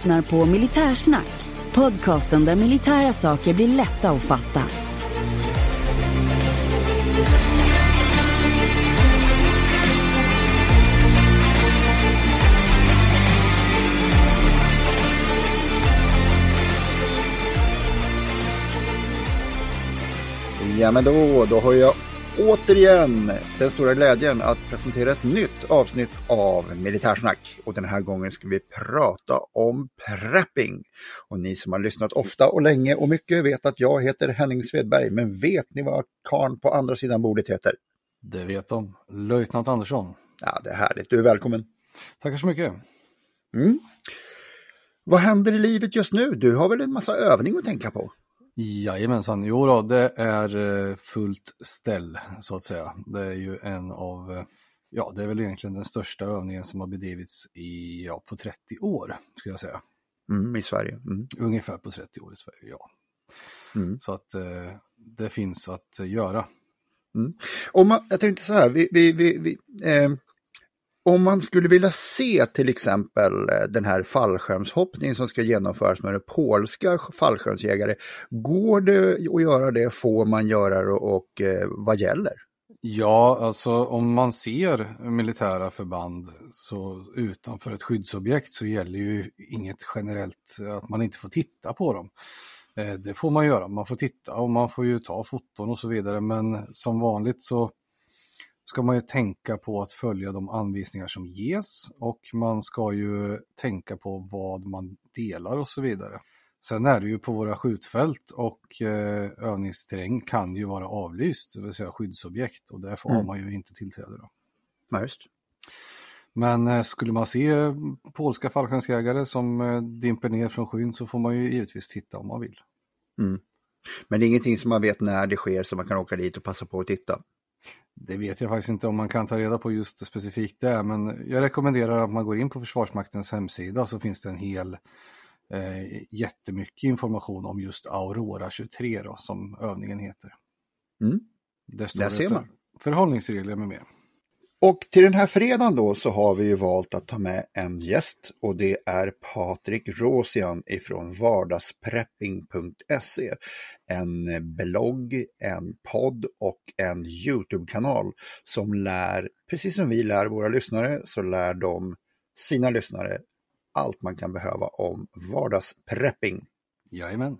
lyssnar på Militärsnack. Podcasten där militära saker blir lätta att fatta. Ja men då, då har jag återigen den stora glädjen att presentera ett nytt avsnitt av Militärsnack. Och den här gången ska vi prata om prepping. Och ni som har lyssnat ofta och länge och mycket vet att jag heter Henning Svedberg. Men vet ni vad karn på andra sidan bordet heter? Det vet de. Löjtnant Andersson. Ja, det är härligt. Du är välkommen. Tackar så mycket. Mm. Vad händer i livet just nu? Du har väl en massa övning att tänka på? Jajamensan, jo då, det är eh, fullt ställ så att säga. Det är ju en av, eh, ja det är väl egentligen den största övningen som har bedrivits i, ja, på 30 år skulle jag säga. Mm, I Sverige? Mm. Ungefär på 30 år i Sverige, ja. Mm. Så att eh, det finns att göra. Mm. Om man, jag tänkte så här, vi, vi, vi, vi eh, om man skulle vilja se till exempel eh, den här fallskärmshoppningen som ska genomföras med polska fallskärmsjägare, går det att göra det? Får man göra det och eh, vad gäller? Ja, alltså om man ser militära förband så utanför ett skyddsobjekt så gäller ju inget generellt eh, att man inte får titta på dem. Det får man göra, man får titta och man får ju ta foton och så vidare men som vanligt så ska man ju tänka på att följa de anvisningar som ges och man ska ju tänka på vad man delar och så vidare. Sen är det ju på våra skjutfält och eh, övningsterräng kan ju vara avlyst, det vill säga skyddsobjekt och därför mm. har man ju inte tillträde. Då. Ja, just. Men eh, skulle man se polska fallskärmsjägare som eh, dimper ner från skyn så får man ju givetvis titta om man vill. Mm. Men det är ingenting som man vet när det sker så man kan åka dit och passa på att titta? Det vet jag faktiskt inte om man kan ta reda på just specifikt det, men jag rekommenderar att man går in på Försvarsmaktens hemsida så finns det en hel eh, jättemycket information om just Aurora 23 då, som övningen heter. Mm. Där står Där ser man. Förhållningsregler med mer. Och till den här fredagen då så har vi ju valt att ta med en gäst och det är Patrik Rosian ifrån vardagsprepping.se. En blogg, en podd och en Youtube-kanal som lär, precis som vi lär våra lyssnare, så lär de sina lyssnare allt man kan behöva om vardagsprepping. Jajamän.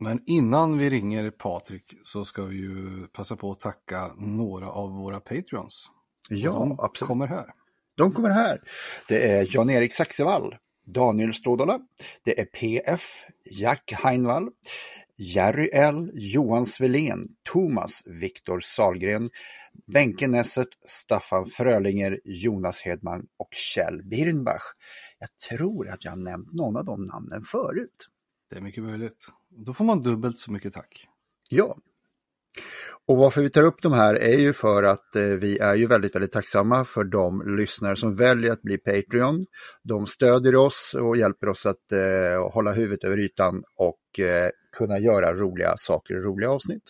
Men innan vi ringer Patrik så ska vi ju passa på att tacka några av våra Patreons. Ja, de absolut. kommer här. De kommer här. Det är Jan-Erik Saxevall, Daniel Stådala, det är PF, Jack Heinvall, Jerry L, Johan Svelén, Thomas, Viktor Salgren, Wenke Nesset, Staffan Frölinger, Jonas Hedman och Kjell Birnbach. Jag tror att jag har nämnt någon av de namnen förut. Det är mycket möjligt. Då får man dubbelt så mycket tack. Ja, och varför vi tar upp de här är ju för att eh, vi är ju väldigt, väldigt tacksamma för de lyssnare som väljer att bli Patreon. De stödjer oss och hjälper oss att eh, hålla huvudet över ytan och eh, kunna göra roliga saker och roliga avsnitt.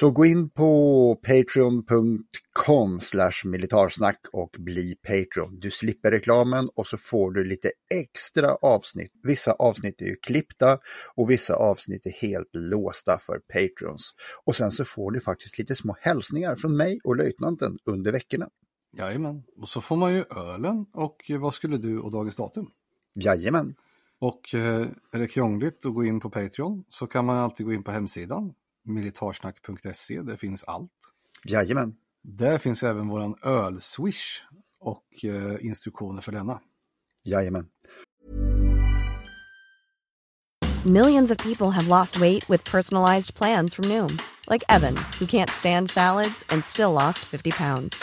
Så gå in på patreon.com militarsnack och bli Patreon. Du slipper reklamen och så får du lite extra avsnitt. Vissa avsnitt är ju klippta och vissa avsnitt är helt låsta för Patreons. Och sen så får du faktiskt lite små hälsningar från mig och löjtnanten under veckorna. Jajamän, och så får man ju ölen och vad skulle du och dagens datum? Jajamän. Och eh, är det krångligt att gå in på Patreon så kan man alltid gå in på hemsidan militarsnack.se, där finns allt. Jajamän. Där finns även våran öl-swish och eh, instruktioner för denna. Jajamän. Millions of people have lost weight with personalized plans from Noom. Like Evan, who can't stand salads and still lost 50 pounds.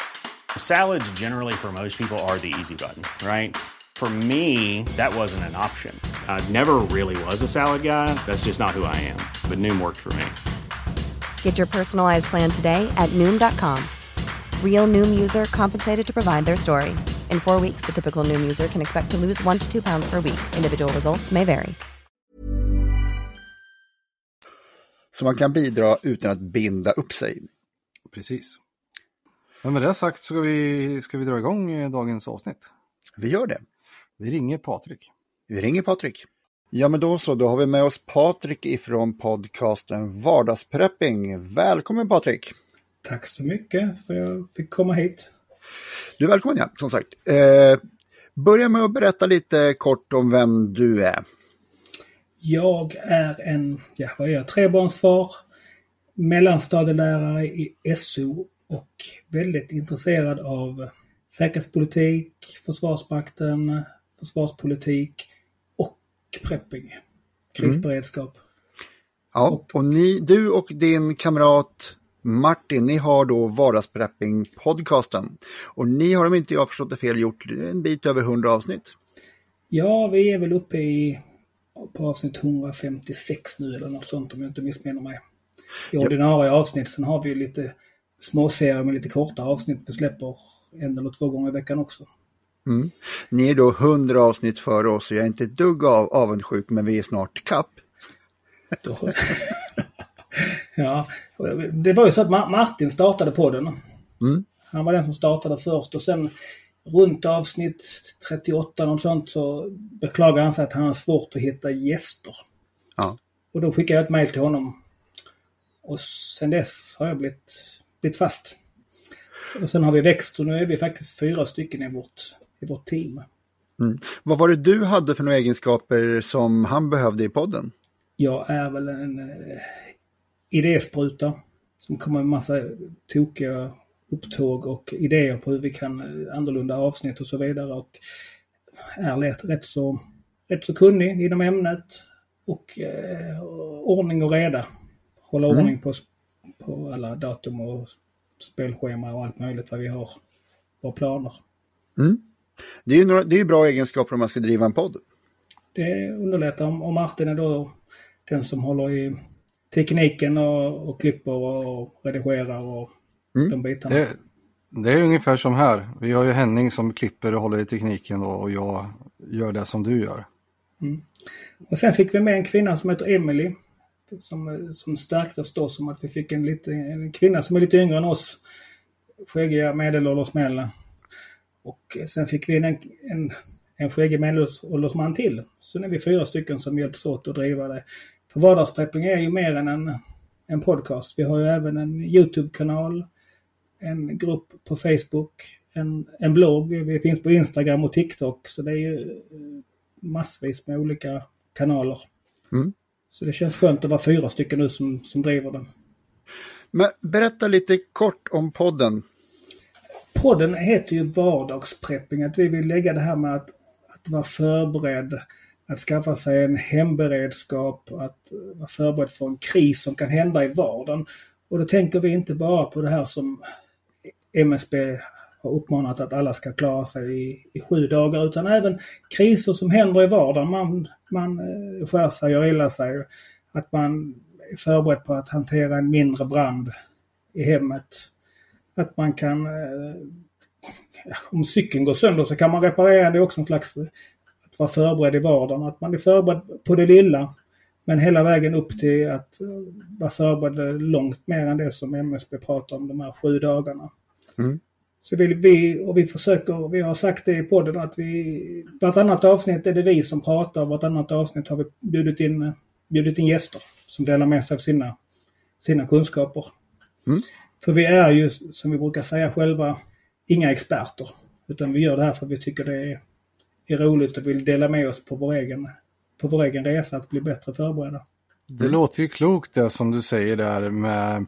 Salads generally for most people are the easy button, right? For me, that wasn't an option. I never really was a salad guy. That's just not who I am. But Noom worked for me. Get your personalized plan today at noom.com. Real noom user compensated to provide their story. In four weeks, the typical noom user can expect to lose one to two pounds per week. Individual results may vary. Så man kan bidra utan att binda upp sig. Precis. Men med det sagt så ska vi, ska vi dra igång eh, dagens avsnitt. Vi gör det. Vi ringer Patrik. Vi ringer Patrik. Ja men då så, då har vi med oss Patrik ifrån podcasten Vardagsprepping. Välkommen Patrik! Tack så mycket för att jag fick komma hit. Du är välkommen ja, som sagt. Eh, börja med att berätta lite kort om vem du är. Jag är en, ja vad är jag, trebarnsfar, mellanstadielärare i SO och väldigt intresserad av säkerhetspolitik, Försvarsmakten, försvarspolitik prepping, krisberedskap. Mm. Ja, och, och ni, du och din kamrat Martin, ni har då Vardagsprepping-podcasten. Och ni har, om inte jag förstått det fel, gjort en bit över 100 avsnitt. Ja, vi är väl uppe i på avsnitt 156 nu eller något sånt om jag inte missminner mig. I ordinarie ja. avsnitt. Sen har vi lite småserier med lite korta avsnitt vi släpper en eller två gånger i veckan också. Mm. Ni är då 100 avsnitt före oss och jag är inte ett dugg av avundsjuk men vi är snart kapp. ja, det var ju så att Martin startade podden. Mm. Han var den som startade först och sen runt avsnitt 38 och sånt så beklagar han sig att han har svårt att hitta gäster. Ja. Och då skickade jag ett mail till honom. Och sen dess har jag blivit, blivit fast. Och sen har vi växt och nu är vi faktiskt fyra stycken i vårt, i vårt team. Mm. Vad var det du hade för några egenskaper som han behövde i podden? Jag är väl en eh, idéspruta som kommer med massa tokiga upptåg och idéer på hur vi kan eh, annorlunda avsnitt och så vidare. Och är lätt, rätt, så, rätt så kunnig inom ämnet och eh, ordning och reda. Hålla mm. ordning på, på alla datum och spelschema och allt möjligt vad vi har på planer. Mm. Det är ju några, det är bra egenskaper om man ska driva en podd. Det underlättar om, om Martin är då den som håller i tekniken och, och klipper och redigerar och mm. de bitarna. Det, det, är ungefär som här. Vi har ju Henning som klipper och håller i tekniken och, och jag gör det som du gör. Mm. Och sen fick vi med en kvinna som heter Emily som, som stärkte oss då som att vi fick en, lite, en kvinna som är lite yngre än oss. Skäggiga medelålders män. Och sen fick vi en, en, en skäggig medelålders till. Så nu är vi fyra stycken som hjälps åt att driva det. För vardagsprepping är ju mer än en, en podcast. Vi har ju även en YouTube-kanal, en grupp på Facebook, en, en blogg. Vi finns på Instagram och TikTok. Så det är ju eh, massvis med olika kanaler. Mm. Så det känns skönt att vara fyra stycken nu som, som driver den. Men berätta lite kort om podden. Podden heter ju Vardagsprepping. Att vi vill lägga det här med att, att vara förberedd, att skaffa sig en hemberedskap, att vara förberedd för en kris som kan hända i vardagen. Och då tänker vi inte bara på det här som MSB har uppmanat att alla ska klara sig i, i sju dagar utan även kriser som händer i vardagen. Man, man eh, skär sig gör illa sig. Att man är förberedd på att hantera en mindre brand i hemmet. Att man kan, eh, om cykeln går sönder så kan man reparera det också en slags att vara förberedd i vardagen. Att man är förberedd på det lilla men hela vägen upp till att eh, vara förberedd långt mer än det som MSB pratar om de här sju dagarna. Mm. Så vill vi, och vi försöker, vi har sagt det i podden att vi, vartannat avsnitt är det vi som pratar och vartannat avsnitt har vi bjudit in, bjudit in gäster som delar med sig av sina, sina kunskaper. Mm. För vi är ju, som vi brukar säga själva, inga experter. Utan vi gör det här för att vi tycker det är, är roligt och vill dela med oss på vår egen, på vår egen resa att bli bättre förberedda. Det låter ju klokt det som du säger där med,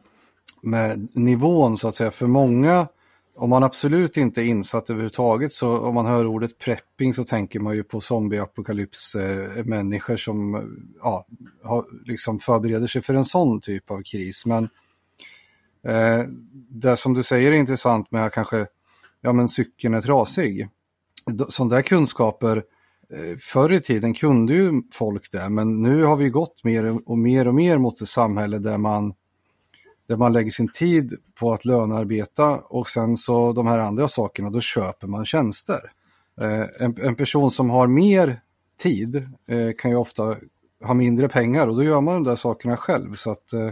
med nivån så att säga. För många om man absolut inte är insatt överhuvudtaget så om man hör ordet prepping så tänker man ju på zombieapokalypsmänniskor som ja, har, liksom förbereder sig för en sån typ av kris. Men eh, det som du säger är intressant med kanske, ja men cykeln är trasig. Sådana där kunskaper eh, Förr i tiden kunde ju folk det men nu har vi gått mer och mer och mer mot ett samhälle där man där man lägger sin tid på att lönearbeta och sen så de här andra sakerna, då köper man tjänster. Eh, en, en, person som har mer tid eh, kan ju ofta ha mindre pengar och då gör man de där sakerna själv. Så att eh,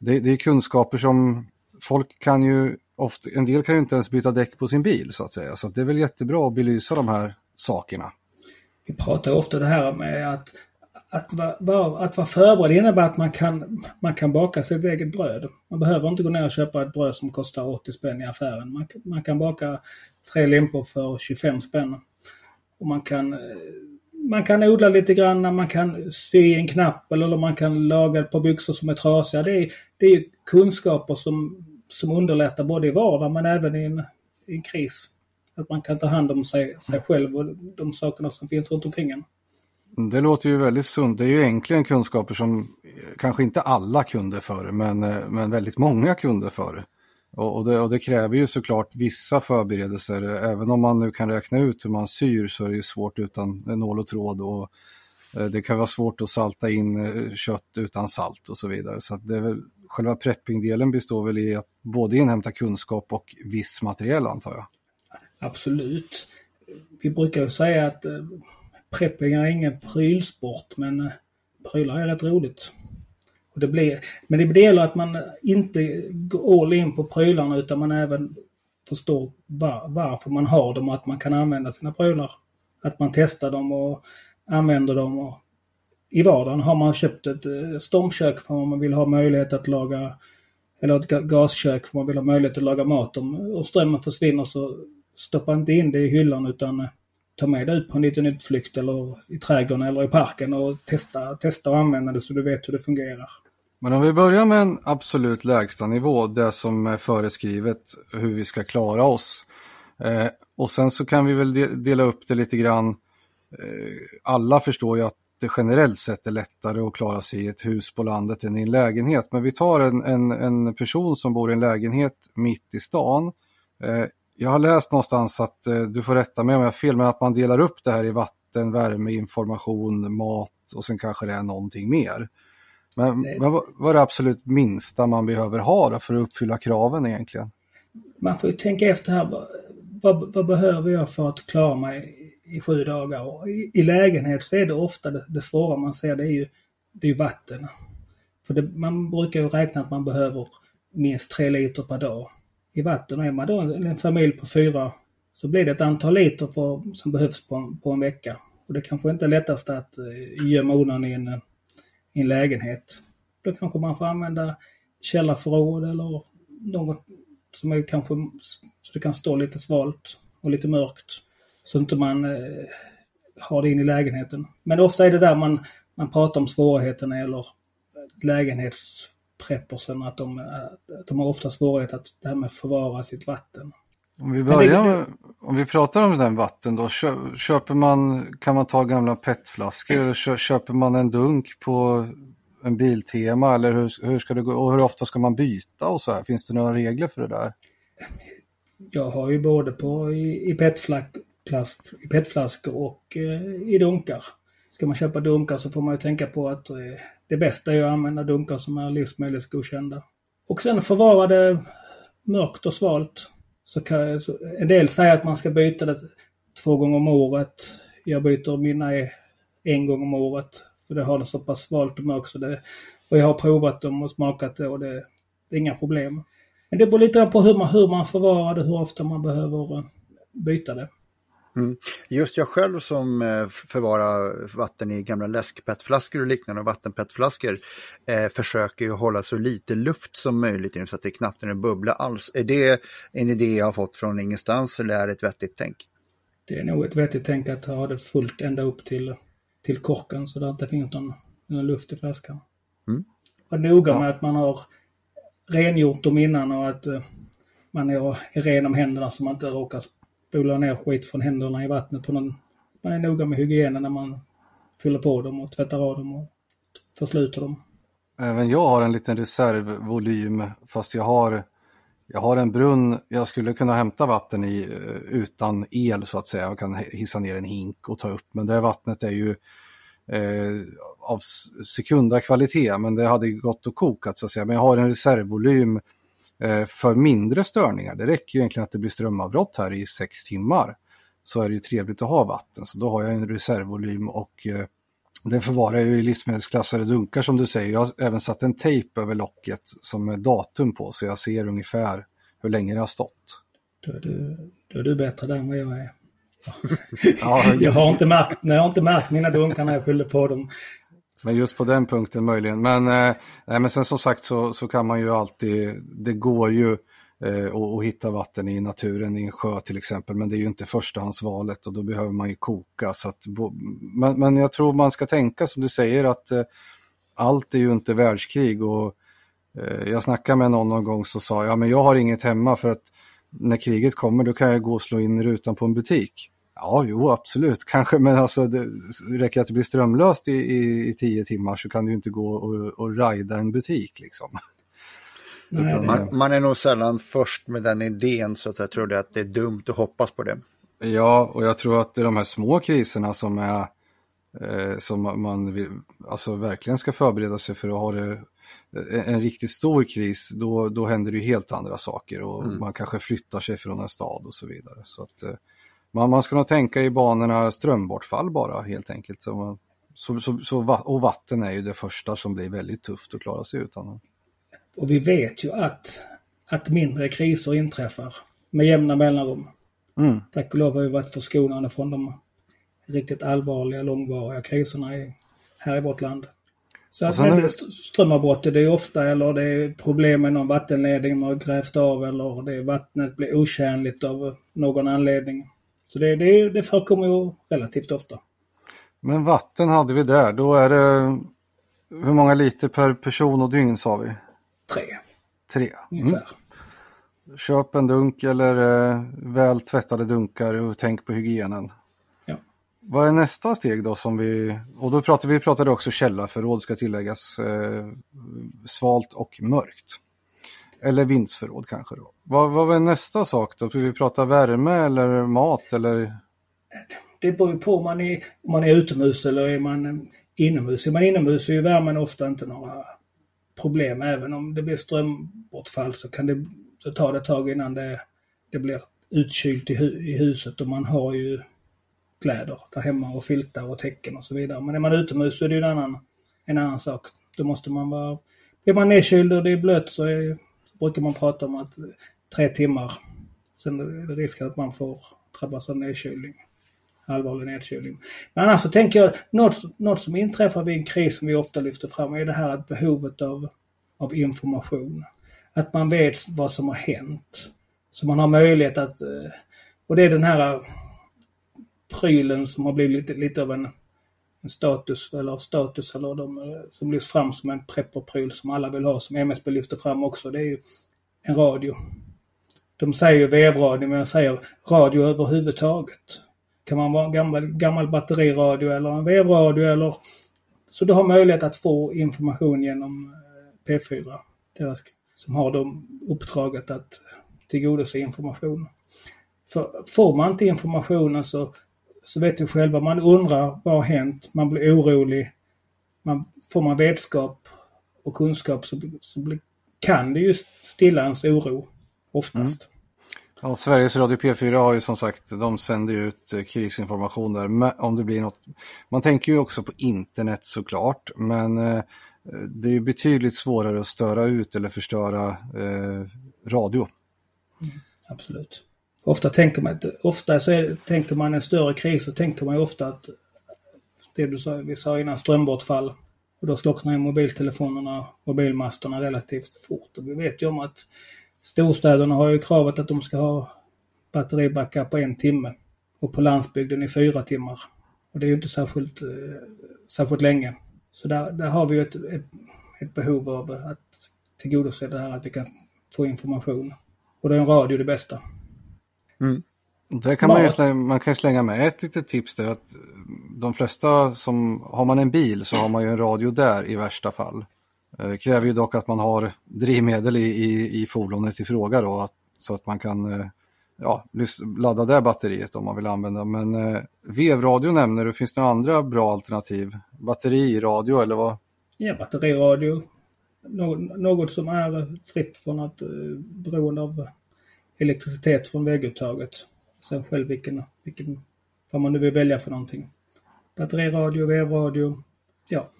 det, det, är kunskaper som folk kan ju ofta, en del kan ju inte ens byta däck på sin bil så att säga. Så att det är väl jättebra att belysa de här sakerna. vi pratar ofta det här med att att vara, att vara förberedd innebär att man kan, man kan baka sitt eget bröd. Man behöver inte gå ner och köpa ett bröd som kostar 80 spänn i affären. Man, man kan baka tre limpor för 25 spänn. Och man kan, eh, man kan odla lite grann, man kan sy en knapp eller man kan laga ett par byxor som är trasiga. Det är, det är kunskaper som, som underlättar både i vardagen men även i en, i en kris. Att man kan ta hand om sig, sig själv och de sakerna som finns runt omkring en. Det låter ju väldigt sunt. Det är ju egentligen kunskaper som kanske inte alla kunde förr, men, eh, men väldigt många kunde förr. Och, och, det, och det kräver ju såklart vissa förberedelser. Även om man nu kan räkna ut hur man syr så är det ju svårt utan nål och tråd. Och eh, det kan vara svårt att salta in eh, kött utan salt och så vidare. Så det är väl, själva preppingdelen består väl i att både inhämta kunskap och viss materiell antar jag. Absolut. Vi brukar ju säga att eh, prepping är ingen prylsport men prylar är rätt roligt. Det blir, men det gäller att man inte går all in på prylarna utan man även förstår var, varför man har dem och att man kan använda sina prylar. Att man testar dem och använder dem. Och I vardagen har man köpt ett eh, stormkök för att man vill ha möjlighet att laga eller ett gaskök för att man vill ha möjlighet att laga mat. Om, och strömmen försvinner så stoppa inte in det i hyllan utan eh, ta med det ut på en liten utflykt eller i trädgården eller i parken och testa, testa och använda det så du vet hur det fungerar. Men om vi börjar med en absolut lägsta nivå, det som är föreskrivet hur vi ska klara oss. Eh, och sen så kan vi väl dela upp det lite grann. Eh, alla förstår ju att det generellt sett är lättare att klara sig i ett hus på landet än i en lägenhet. Men vi tar en, en, en person som bor i en lägenhet mitt i stan. Eh, jag har läst någonstans att, eh, du får rätta mig om jag har fel, men att man delar upp det här i vatten, värme, information, mat och sen kanske det är någonting mer. Men, men vad är det absolut minsta man behöver ha för att uppfylla kraven egentligen? Man får ju tänka efter här, vad, vad behöver jag för att klara mig i sju dagar? Och i, I lägenhet så är det ofta det, det svåra man ser det är ju, det är vatten. För det, man brukar ju räkna att man behöver minst tre liter per dag i vatten. Och är man då en familj på fyra så blir det ett antal liter för, som behövs på, en, på en vecka. Och det kanske inte är lättast att uh, gömma undan i en, i en lägenhet. Då kanske man får använda källarförråd eller något som är kanske så det kan stå lite svalt och lite mörkt. Så inte man uh, har det in i lägenheten. Men ofta är det där man, man pratar om svårigheterna eller lägenhets preppersen att de, att de har ofta svårighet att det här med förvara sitt vatten. Om vi börjar om vi pratar om den vatten då, köper man, kan man ta gamla petflaskor eller köper man en dunk på en Biltema eller hur, hur ska det gå och hur ofta ska man byta och så här? Finns det några regler för det där? Jag har ju både på i, i, petflask, i petflaskor och eh, i dunkar. Ska man köpa dunkar så får man ju tänka på att eh, det bästa är att använda dunkar som är livsmedelsgodkända. Och sen förvara det mörkt och svalt. Så kan, så en del säger att man ska byta det två gånger om året. Jag byter mina en gång om året. För det har det så pass svalt och mörkt så det... Och jag har provat dem och smakat det och det, det är inga problem. Men det beror lite på hur man, hur man förvarar det, hur ofta man behöver eh, byta det. Mm. Just jag själv som eh, förvarar vatten i gamla läskpettflaskor och liknande och vattenpettflaskor eh, försöker ju hålla så lite luft som möjligt så att det knappt är en bubbla alls. Är det en idé jag har fått från ingenstans eller är det ett vettigt tänk? Det är nog ett vettigt tänk att ha det fullt ända upp till, till korken så att det inte finns någon, någon luft i flaskan. Mm. Och noga med att man har rengjort dem innan och att uh, man är, är ren om händerna så man inte råkar spolar ner skit från händerna i vattnet. På någon, man är noga med hygienen när man fyller på dem och tvättar av dem och försluter dem. Även jag har en liten reservvolym fast jag har, jag har en brunn jag skulle kunna hämta vatten i eh, utan el så att säga och kan hissa ner en hink och ta upp. Men det vattnet är ju eh, av sekunda kvalitet men det hade gått att koka så att säga. Men jag har en reservvolym Eh, för mindre störningar. Det räcker ju egentligen att det blir strömavbrott här i sex timmar. Så är det ju trevligt att ha vatten. Så då har jag en reservvolym och eh, den förvarar jag i livsmedelsklassade dunkar som du säger. Jag har även satt en tejp över locket som är datum på så jag ser ungefär hur länge det har stått. Då är du, då är du bättre där än vad jag är. ja, jag, har inte märkt, jag har inte märkt mina dunkar när jag fyllde på dem. Men just på den punkten möjligen. Men, eh, men sen som sagt så, så kan man ju alltid, det går ju eh, att hitta vatten i naturen, i en sjö till exempel, men det är ju inte förstahandsvalet och då behöver man ju koka. Så att, men, men jag tror man ska tänka som du säger att eh, allt är ju inte världskrig och eh, jag snackade med någon någon gång så sa jag, men jag har inget hemma för att när kriget kommer då kan jag gå och slå in rutan på en butik. Ja, jo absolut, kanske, men alltså det räcker att det blir strömlöst i, i, i tio timmar så kan du inte gå och, och rajda en butik liksom. Nej, man, man, är nog sällan först med den idén så att jag tror att det är dumt att hoppas på det. Ja, och jag tror att det är de här små kriserna som är eh, som man vill, alltså verkligen ska förbereda sig för att ha det en riktigt stor kris, då, då händer det helt andra saker och mm. man kanske flyttar sig från en stad och så vidare. Så att, eh, man, man ska nog tänka i banorna strömbortfall bara helt enkelt. Så, man, så, så, så, och vatten är ju det första som blir väldigt tufft att klara sig utan. Och vi vet ju att, att mindre kriser inträffar med jämna mellanrum. Mm. Tack och lov har vi varit förskonade från de riktigt allvarliga, långvariga kriserna i, här i vårt land. Så att det strömavbrott det är ofta eller det är problem med någon vattenledning man har grävt av eller det är vattnet blir otjänligt av någon anledning. Så det, det, det förekommer ju relativt ofta. Men vatten hade vi där, då är det hur många liter per person och dygn sa vi? Tre. Tre? Ungefär. Mm. Köp en dunk eller eh, väl tvättade dunkar och tänk på hygienen. Ja. Vad är nästa steg då som vi, och då pratade vi pratade också källarförråd ska tilläggas, eh, svalt och mörkt. Eller vindsförråd kanske då. Vad, vad är nästa sak då? Ska vi prata värme eller mat eller? Det beror på om man är, om man är utomhus eller är man eh, inomhus. Är man inomhus så är värmen ofta inte några problem. Även om det blir strömbortfall så kan det så tar det ett tag innan det, det blir utkylt i, hu, i huset och man har ju kläder där hemma och filtar och täcken och så vidare. Men är man utomhus så är det ju en annan, en annan sak. Då måste man vara... Blir man nedkyld och det är blött så är, brukar man prata om att tre timmar, sen är det risk att man får drabbas av nedkylning. Allvarlig nedkylning. Men annars så tänker jag, något, något som inträffar vid en kris som vi ofta lyfter fram är det här att behovet av, av information. Att man vet vad som har hänt. Så man har möjlighet att, eh, och det är den här prylen som har blivit lite, lite av en, en status, eller status, eller de eh, som lyfts fram som en prepperpryl som alla vill ha, som MSB lyfter fram också. Det är ju en radio. De säger ju vevradio, men jag säger radio överhuvudtaget. Kan man vara en gammal, gammal batteriradio eller en vevradio eller... Så du har möjlighet att få information genom eh, P4. Deras, som har de uppdraget att tillgodose information. För får man inte informationen så, alltså- så vet vi själva, man undrar vad har hänt, man blir orolig. Man, får man vetskap och kunskap så, så blir, kan det ju stilla ens oro oftast. Mm. Ja, Sveriges Radio P4 har ju som sagt, de sänder ut eh, krisinformation där om det blir något. Man tänker ju också på internet såklart, men eh, det är betydligt svårare att störa ut eller förstöra eh, radio. Mm, absolut. Ofta tänker man, ofta så är, tänker man en större kris så tänker man ju ofta att det du sa, vi sa innan strömbortfall och då slocknar mobiltelefonerna, mobilmasterna relativt fort. Och vi vet ju om att storstäderna har ju kravet att de ska ha batteribackar på en timme och på landsbygden i fyra timmar. Och det är ju inte särskilt, eh, särskilt länge. Så där, där har vi ju ett, ett, ett behov av att tillgodose det här att vi kan få information. Och då är en radio det bästa. Mm. Där kan man, ju, man kan slänga med ett litet tips där att de flesta som, har man en bil så har man ju en radio där i värsta fall. Det kräver ju dock att man har drivmedel i, i, i fordonet i fråga då, att, så att man kan eh, ja, ladda det batteriet om man vill använda. Men eh, vevradio nämner du, finns det några andra bra alternativ? Batteriradio eller vad? Ja, batteriradio. Något, som är fritt från att eh, beroende av elektricitet från vägguttaget. Sen själv vilken, vilken, vad man nu vill välja för någonting. Batteriradio, vevradio, ja.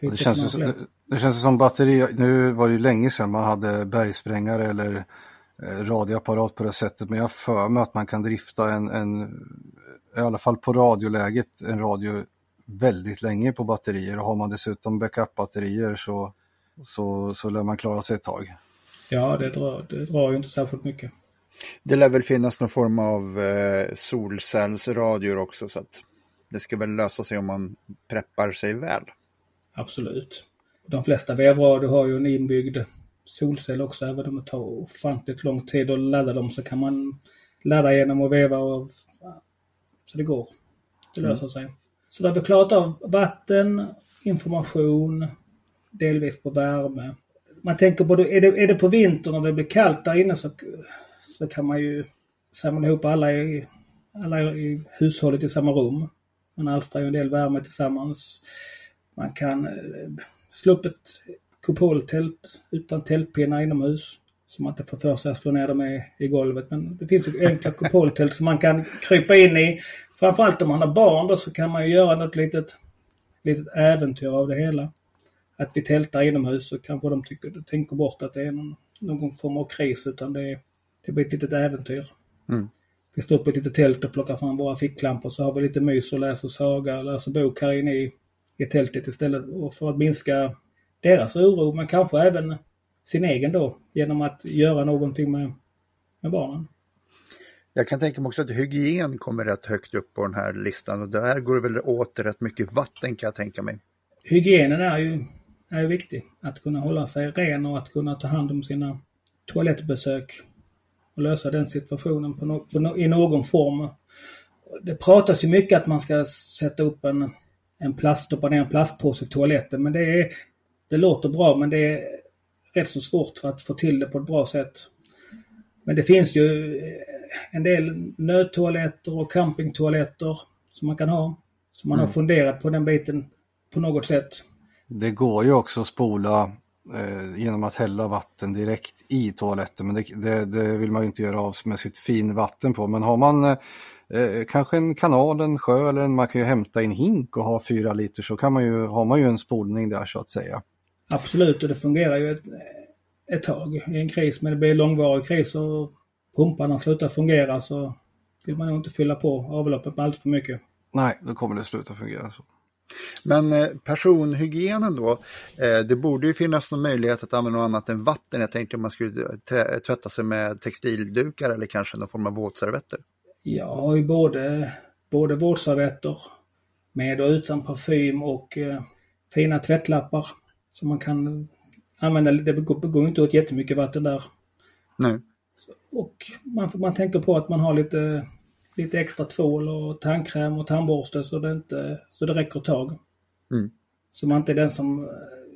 Det känns, det, det känns som batteri, nu var det ju länge sedan man hade bergsprängare eller eh, radioapparat på det sättet men jag för mig att man kan drifta en, en, i alla fall på radioläget, en radio väldigt länge på batterier och har man dessutom backup-batterier så, så, så lär man klara sig ett tag. Ja, det drar, det drar ju inte särskilt mycket. Det lär väl finnas någon form av eh, solcellsradior också så att det ska väl lösa sig om man preppar sig väl. Absolut. De flesta vevradio har ju en inbyggd solcell också. Även om det tar ofantligt lång tid att ladda dem så kan man ladda genom att veva och så det går. Det löser mm. sig. Så då har vi klarat av vatten, information, delvis på värme. Man tänker på, är det, är det på vintern och det blir kallt där inne så, så kan man ju samla ihop alla i, alla i hushållet i samma rum. Man alstrar ju en del värme tillsammans. Man kan eh, slå upp ett kupoltält utan tältpinnar inomhus. Så man inte får för sig att slå ner dem i, i golvet. Men det finns ju enkla kupoltält som man kan krypa in i. Framförallt om man har barn då så kan man ju göra något litet, litet äventyr av det hela. Att vi tältar inomhus så kanske de tycker, tänker bort att det är någon, någon form av kris utan det, det blir ett litet äventyr. Mm. Vi står upp ett litet tält och plockar fram våra ficklampor så har vi lite mys och läser saga, läser bok här inne i, i tältet istället. Och för att minska deras oro men kanske även sin egen då genom att göra någonting med, med barnen. Jag kan tänka mig också att hygien kommer rätt högt upp på den här listan och där går det väl åt rätt mycket vatten kan jag tänka mig. Hygienen är ju, är viktig. Att kunna hålla sig ren och att kunna ta hand om sina toalettbesök och lösa den situationen på no, på no, i någon form. Det pratas ju mycket att man ska sätta upp en, en plast, stoppa ner en plastpåse i toaletten men det är det låter bra men det är rätt så svårt för att få till det på ett bra sätt. Men det finns ju en del nödtoaletter och campingtoaletter som man kan ha. Så man mm. har funderat på den biten på något sätt. Det går ju också att spola eh, genom att hälla vatten direkt i toaletten men det, det, det, vill man ju inte göra av med sitt finvatten på. Men har man eh, eh, kanske en kanal, en sjö eller en, man kan ju hämta en hink och ha fyra liter så kan man ju, har man ju en spolning där så att säga. Absolut, och det fungerar ju ett, ett tag i en kris. Men det blir långvarig kris och pumparna slutar fungera så vill man nog inte fylla på avloppet med allt för mycket. Nej, då kommer det sluta fungera så. Men eh, personhygienen då, eh, det borde ju finnas någon möjlighet att använda något annat än vatten. Jag tänkte om man skulle tvätta sig med textildukar eller kanske någon form av våtservetter. Ja, både, både våtservetter med och utan parfym och eh, fina tvättlappar. Så man kan använda, det går inte åt jättemycket vatten där. Nej. Och man, man tänker på att man har lite, lite extra tvål och tandkräm och tandborste så det, inte, så det räcker ett tag. Mm. Så man inte är den som eh,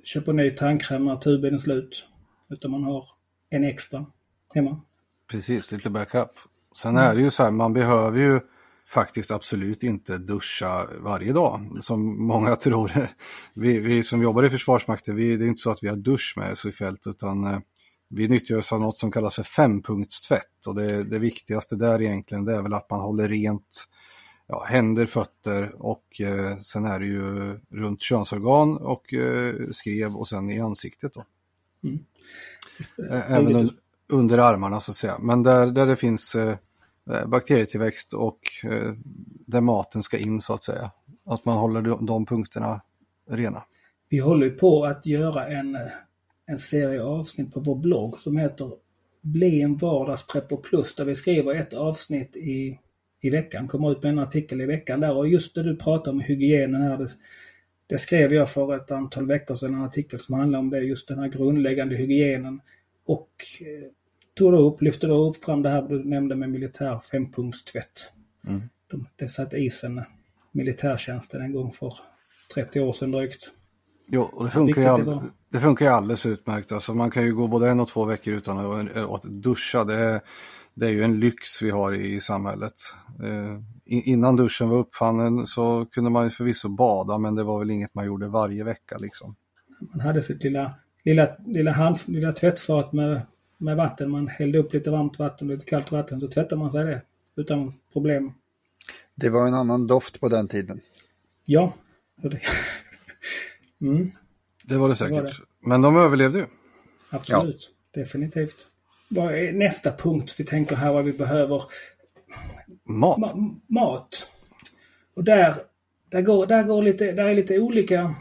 köper ny tandkräm när tuben är slut. Utan man har en extra hemma. Precis, lite backup. Sen är det ju så här, man behöver ju faktiskt absolut inte duscha varje dag som många tror. Vi, vi som jobbar i Försvarsmakten, vi, det är inte så att vi har dusch med oss i fält utan eh, vi nyttjar oss av något som kallas för fempunktstvätt och det, det viktigaste där egentligen det är väl att man håller rent ja, händer, fötter och eh, sen är det ju runt könsorgan och eh, skrev och sen i ansiktet då. Mm. Även un, under armarna så att säga. Men där, där det finns eh, Eh, bakterietillväxt och eh, där maten ska in så att säga. Att man håller de punkterna rena. Vi håller på att göra en, en serie avsnitt på vår blogg som heter Bli en vardagspreppo plus där vi skriver ett avsnitt i, i veckan, kommer ut med en artikel i veckan där och just det du pratar om hygienen här det, det skrev jag för ett antal veckor sedan en artikel som handlar om det, just den här grundläggande hygienen och tog då upp, lyfte då upp fram det här du nämnde med militär fempunktstvätt. Mm. De, det satte isen militärtjänsten en gång för 30 år sedan drygt. Jo, och det funkar, ju all, det funkar ju alldeles utmärkt. Alltså man kan ju gå både en och två veckor utan att, duscha. Det är, det är ju en lyx vi har i, samhället. Eh, innan duschen var uppfannen så kunde man ju förvisso bada men det var väl inget man gjorde varje vecka liksom. Man hade sitt lilla, lilla, lilla, hand, lilla tvättfat med med vatten. Man hällde upp lite varmt vatten och lite kallt vatten så tvättar man sig det utan problem. Det var en annan doft på den tiden. Ja. mm. Det var det säkert. Det var det. Men de överlevde ju. Absolut, ja. definitivt. vad är nästa punkt vi tänker här vad vi behöver? Mat. Ma mat. Och där, där, går, där, går lite, där är lite olika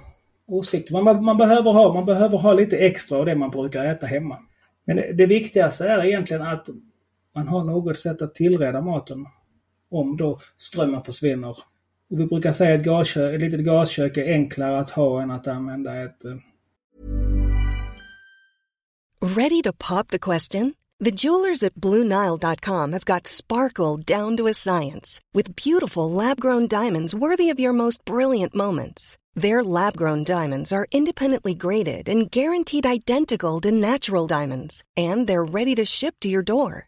åsikter. Man, man, behöver ha, man behöver ha lite extra av det man brukar äta hemma. Men det, det viktigaste är egentligen att man har något sätt att tillreda maten. Om då strömmen försvinner. Och vi brukar säga att gaskök, ett litet gaskök är enklare att ha än att använda ett... Eh, ready to pop the question? The jewelers at BlueNile.com have got sparkle down to a science with beautiful lab grown diamonds worthy of your most brilliant moments. Their lab grown diamonds are independently graded and guaranteed identical to natural diamonds, and they're ready to ship to your door.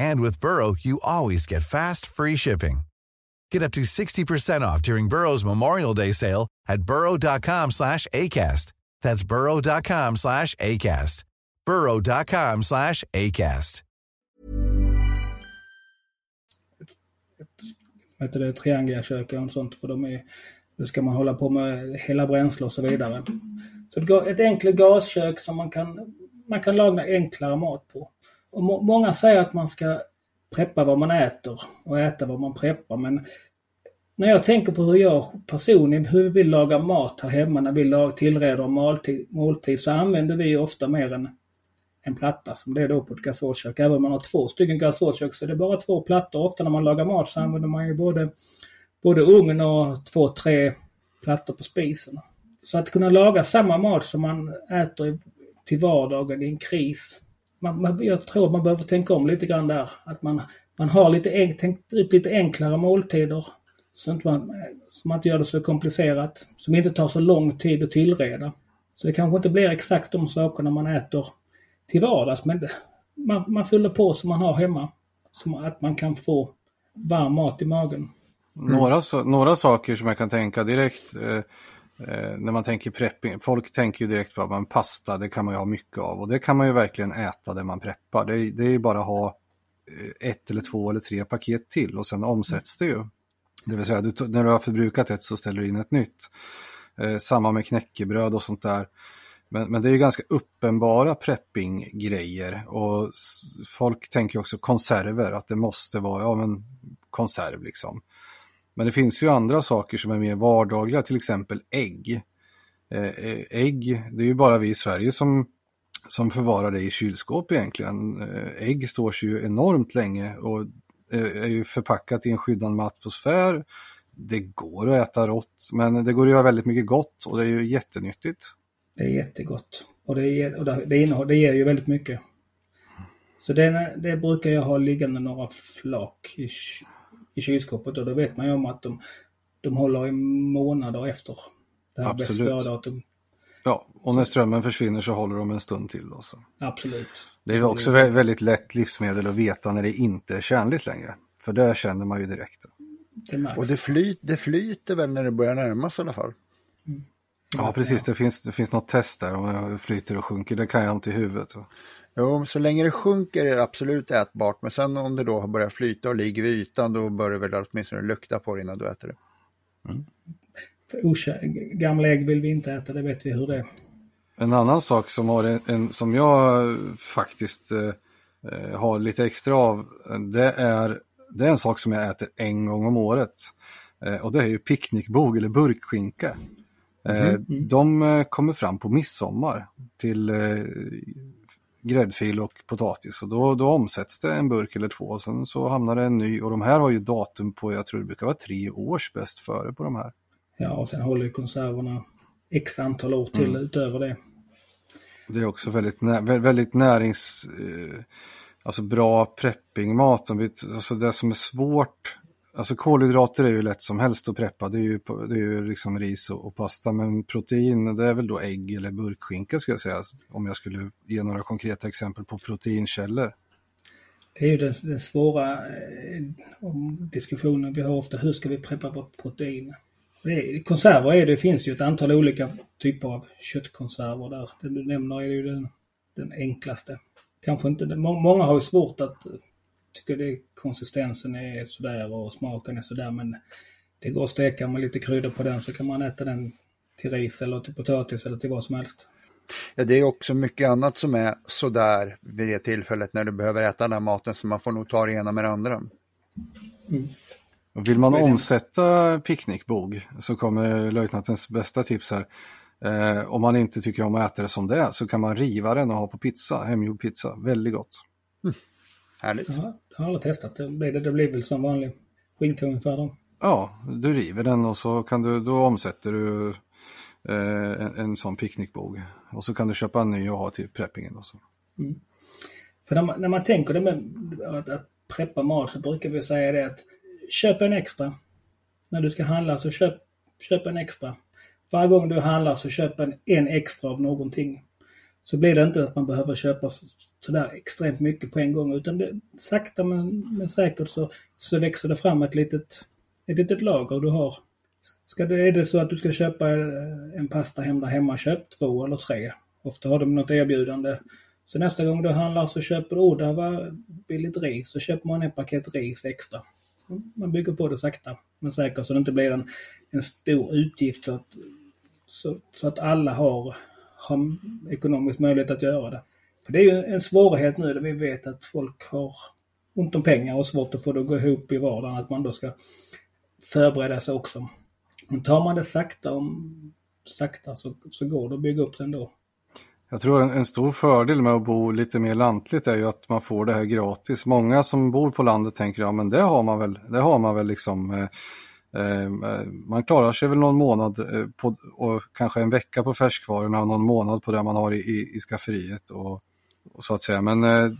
And with Burrow, you always get fast, free shipping. Get up to 60% off during Burrow's Memorial Day sale at burrow.com slash ACAST. That's burrow.com slash ACAST. burrow.com slash ACAST. vad heter det, triangelkök och sånt. För de är, då ska man hålla på med hela bränsle och så vidare. Så ett, ett enkelt gaskök som man kan, man kan laga enklare mat på. Och må, många säger att man ska preppa vad man äter och äta vad man preppar. Men när jag tänker på hur jag personligen hur vi lagar mat här hemma när vi tillreder måltid, måltid så använder vi ofta mer än en platta som det är då på ett gasolkök. Även om man har två stycken gasolkök så är det bara två plattor. Ofta när man lagar mat så använder man ju både, både ugn och två, tre plattor på spisen. Så att kunna laga samma mat som man äter till vardagen i en kris. Man, man, jag tror man behöver tänka om lite grann där. Att man, man har lite, en, tänkt upp lite enklare måltider. Så, inte man, så man inte gör det så komplicerat. Som inte tar så lång tid att tillreda. Så det kanske inte blir exakt de sakerna man äter till vardags. Men det, man, man fyller på som man har hemma. Så att man kan få varm mat i magen. Några, några saker som jag kan tänka direkt eh, eh, när man tänker prepping. Folk tänker ju direkt på att man pasta, det kan man ju ha mycket av och det kan man ju verkligen äta det man preppar. Det, är- det är ju bara att ha eh, ett eller två eller tre paket till och sen omsätts det ju. Det vill säga, du, när du har förbrukat ett så ställer du in ett nytt. Eh, samma med knäckebröd och sånt där. Men, men det är ju ganska uppenbara prepping-grejer och folk tänker också konserver, att det måste vara, ja men konserv liksom. Men det finns ju andra saker som är mer vardagliga, till exempel ägg. Eh, eh, ägg, det är ju bara vi i Sverige som, som förvarar det i kylskåp egentligen. Eh, ägg står sig ju enormt länge och är ju förpackat i en skyddande atmosfär. Det går att äta rått, men det går att göra väldigt mycket gott och det är ju jättenyttigt. Det är jättegott. Och det, ger, och det, innehåll, det ger ju väldigt mycket. Så det, det brukar jag ha liggande några flak i, i kylskåpet och då vet man ju om att de, de håller i månader efter det här bäst. Ja, och när strömmen försvinner så håller de en stund till. Också. Absolut. Det är också vä- väldigt lätt livsmedel att veta när det inte är tjänligt längre. För det känner man ju direkt. Det. Och det, flyt, det flyter väl när det börjar närma sig i alla fall. Ja, precis. Det finns, det finns något test där om det flyter och sjunker. Det kan jag inte i huvudet. Jo, så länge det sjunker är det absolut ätbart, men sen om det då har börjat flyta och ligger vid ytan då bör det väl åtminstone lukta på det innan du äter det. För okä- gamla ägg vill vi inte äta, det vet vi hur det är. En annan sak som, har en, en, som jag faktiskt eh, har lite extra av, det är, det är en sak som jag äter en gång om året. Eh, och det är ju picknickbog eller burkskinka. Eh, De eh, kommer fram på midsommar till eh, gräddfil och potatis och då, då omsätts det en burk eller två och sen så hamnar det en ny och de här har ju datum på, jag tror det brukar vara tre års bäst före på de här. Ja, och sen håller ju konserverna x antal år till utöver det. Det är också väldigt, väldigt närings... Eh, alltså bra preppingmat. Alltså det som är svårt... Alltså kolhydrater är ju lätt som helst att preppa. Det är ju, det är ju liksom ris och, och pasta. Men protein, det är väl då ägg eller burkskinka skulle jag säga. Om jag skulle ge några konkreta exempel på proteinkällor. Det är ju den, den svåra eh, diskussionen vi har ofta. Hur ska vi preppa vårt protein? Det är, konserver är det, finns ju ett antal olika typer av köttkonserver där. Den du nämner är ju den, den enklaste. Kanske inte, många har ju svårt att tycka det konsistensen är sådär och smaken är sådär men det går att steka med lite kryddor på den så kan man äta den till ris eller till potatis eller till vad som helst. Ja, det är också mycket annat som är sådär vid det tillfället när du behöver äta den här maten så man får nog ta det ena med det andra. Mm. Vill man omsätta picknickbog så kommer löjtnantens bästa tips här. Eh, om man inte tycker om att äta det som det är så kan man riva den och ha på pizza, hemgjord pizza. Väldigt gott. Mm. Härligt. Har, jag har aldrig testat. Det blir, det, det blir väl som vanlig skinka ungefär då. Ja, du river den och så kan du, då omsätter du eh, en, en sån picknickbog. Och så kan du köpa en ny och ha till preppingen. Och så. Mm. För när man, när man tänker det med att, att preppa mat så brukar vi säga det att köp en extra. När du ska handla så köp, köp en extra. Varje gång du handlar så köp en, en extra av någonting. Så blir det inte att man behöver köpa sådär extremt mycket på en gång utan det, sakta men, men säkert så, så växer det fram ett litet, ett litet lager du har. Ska det, är det så att du ska köpa eh, en pasta hem där hemma, köp två eller tre. Ofta har de något erbjudande. Så nästa gång du handlar så köper du, oh, det var billigt ris, så köper man ett paket ris extra. Så man bygger på det sakta men säkert så det inte blir en, en stor utgift så att, så, så att alla har, har ekonomisk möjlighet att göra det. För det är ju en svårighet nu där vi vet att folk har ont om pengar och svårt att få det att gå ihop i vardagen, att man då ska förbereda sig också. Men tar man det sakta, om, sakta så, så går det att bygga upp det ändå. Jag tror en, en, stor fördel med att bo lite mer lantligt är ju att man får det här gratis. Många som bor på landet tänker ja men det har man väl, det har man väl liksom eh, eh, man klarar sig väl någon månad eh, på, och kanske en vecka på färskvarorna och någon månad på det man har i, i, i skafferiet. Och, och så att säga. Men eh,